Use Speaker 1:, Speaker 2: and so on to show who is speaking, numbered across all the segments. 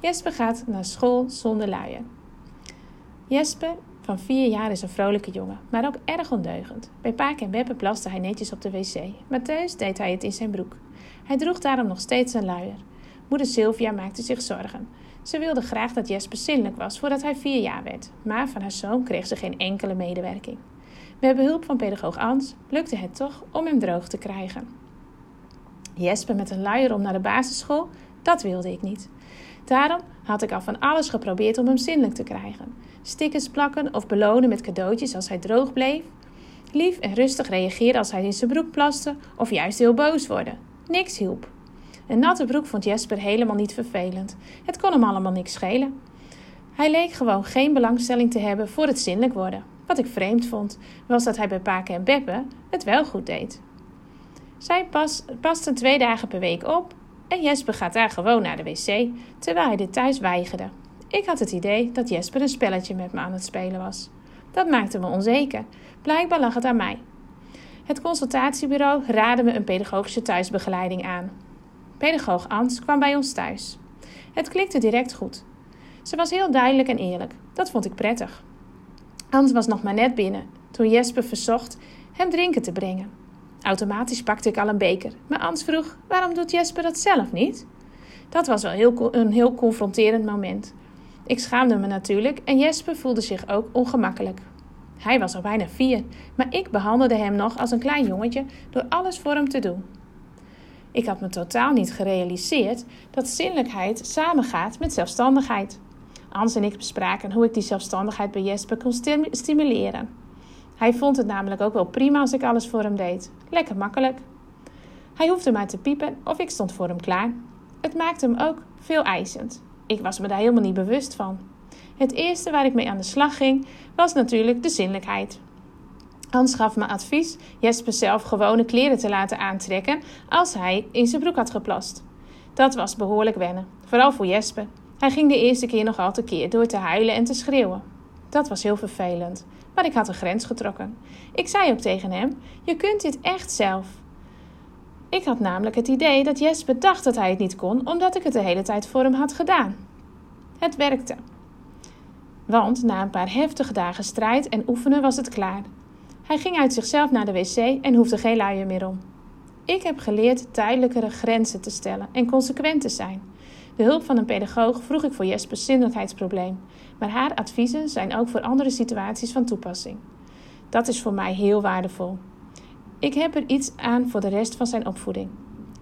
Speaker 1: Jesper gaat naar school zonder luier. Jesper van vier jaar is een vrolijke jongen, maar ook erg ondeugend. Bij Paak en Beppe plaste hij netjes op de wc, maar thuis deed hij het in zijn broek. Hij droeg daarom nog steeds een luier. Moeder Sylvia maakte zich zorgen. Ze wilde graag dat Jesper zinnelijk was voordat hij vier jaar werd, maar van haar zoon kreeg ze geen enkele medewerking. Met behulp van pedagoog Ans lukte het toch om hem droog te krijgen. Jesper met een luier om naar de basisschool, dat wilde ik niet. Daarom had ik al van alles geprobeerd om hem zinnelijk te krijgen. Stickers plakken of belonen met cadeautjes als hij droog bleef. Lief en rustig reageren als hij in zijn broek plaste of juist heel boos worden. Niks hielp. Een natte broek vond Jesper helemaal niet vervelend. Het kon hem allemaal niks schelen. Hij leek gewoon geen belangstelling te hebben voor het zinnelijk worden. Wat ik vreemd vond, was dat hij bij Paken en Beppe het wel goed deed. Zij pas, pasten twee dagen per week op en Jesper gaat daar gewoon naar de wc, terwijl hij dit thuis weigerde. Ik had het idee dat Jesper een spelletje met me aan het spelen was. Dat maakte me onzeker. Blijkbaar lag het aan mij. Het consultatiebureau raadde me een pedagogische thuisbegeleiding aan. Pedagoog Ans kwam bij ons thuis. Het klikte direct goed. Ze was heel duidelijk en eerlijk. Dat vond ik prettig. Ans was nog maar net binnen toen Jesper verzocht hem drinken te brengen. Automatisch pakte ik al een beker, maar Ans vroeg: waarom doet Jesper dat zelf niet? Dat was wel heel, een heel confronterend moment. Ik schaamde me natuurlijk en Jesper voelde zich ook ongemakkelijk. Hij was al bijna vier, maar ik behandelde hem nog als een klein jongetje door alles voor hem te doen. Ik had me totaal niet gerealiseerd dat zinnelijkheid samengaat met zelfstandigheid. Ans en ik bespraken hoe ik die zelfstandigheid bij Jesper kon stimuleren. Hij vond het namelijk ook wel prima als ik alles voor hem deed. Lekker makkelijk. Hij hoefde maar te piepen of ik stond voor hem klaar. Het maakte hem ook veel eisend. Ik was me daar helemaal niet bewust van. Het eerste waar ik mee aan de slag ging, was natuurlijk de zinnelijkheid. Hans gaf me advies Jesper zelf gewone kleren te laten aantrekken als hij in zijn broek had geplast. Dat was behoorlijk wennen, vooral voor Jesper. Hij ging de eerste keer nogal keer door te huilen en te schreeuwen. Dat was heel vervelend, maar ik had een grens getrokken. Ik zei ook tegen hem: Je kunt dit echt zelf. Ik had namelijk het idee dat Jesper dacht dat hij het niet kon, omdat ik het de hele tijd voor hem had gedaan. Het werkte. Want na een paar heftige dagen strijd en oefenen was het klaar. Hij ging uit zichzelf naar de wc en hoefde geen luier meer om. Ik heb geleerd tijdelijkere grenzen te stellen en consequent te zijn. Hulp van een pedagoog vroeg ik voor Jespers zinnelijkheidsprobleem, maar haar adviezen zijn ook voor andere situaties van toepassing. Dat is voor mij heel waardevol. Ik heb er iets aan voor de rest van zijn opvoeding.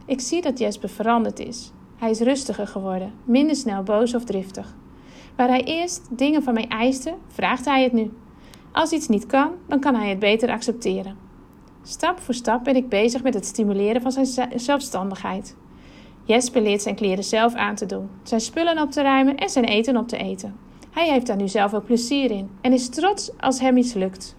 Speaker 1: Ik zie dat Jesper veranderd is. Hij is rustiger geworden, minder snel boos of driftig. Waar hij eerst dingen van mij eiste, vraagt hij het nu. Als iets niet kan, dan kan hij het beter accepteren. Stap voor stap ben ik bezig met het stimuleren van zijn zelfstandigheid. Jesper leert zijn kleren zelf aan te doen, zijn spullen op te ruimen en zijn eten op te eten. Hij heeft daar nu zelf ook plezier in en is trots als hem iets lukt.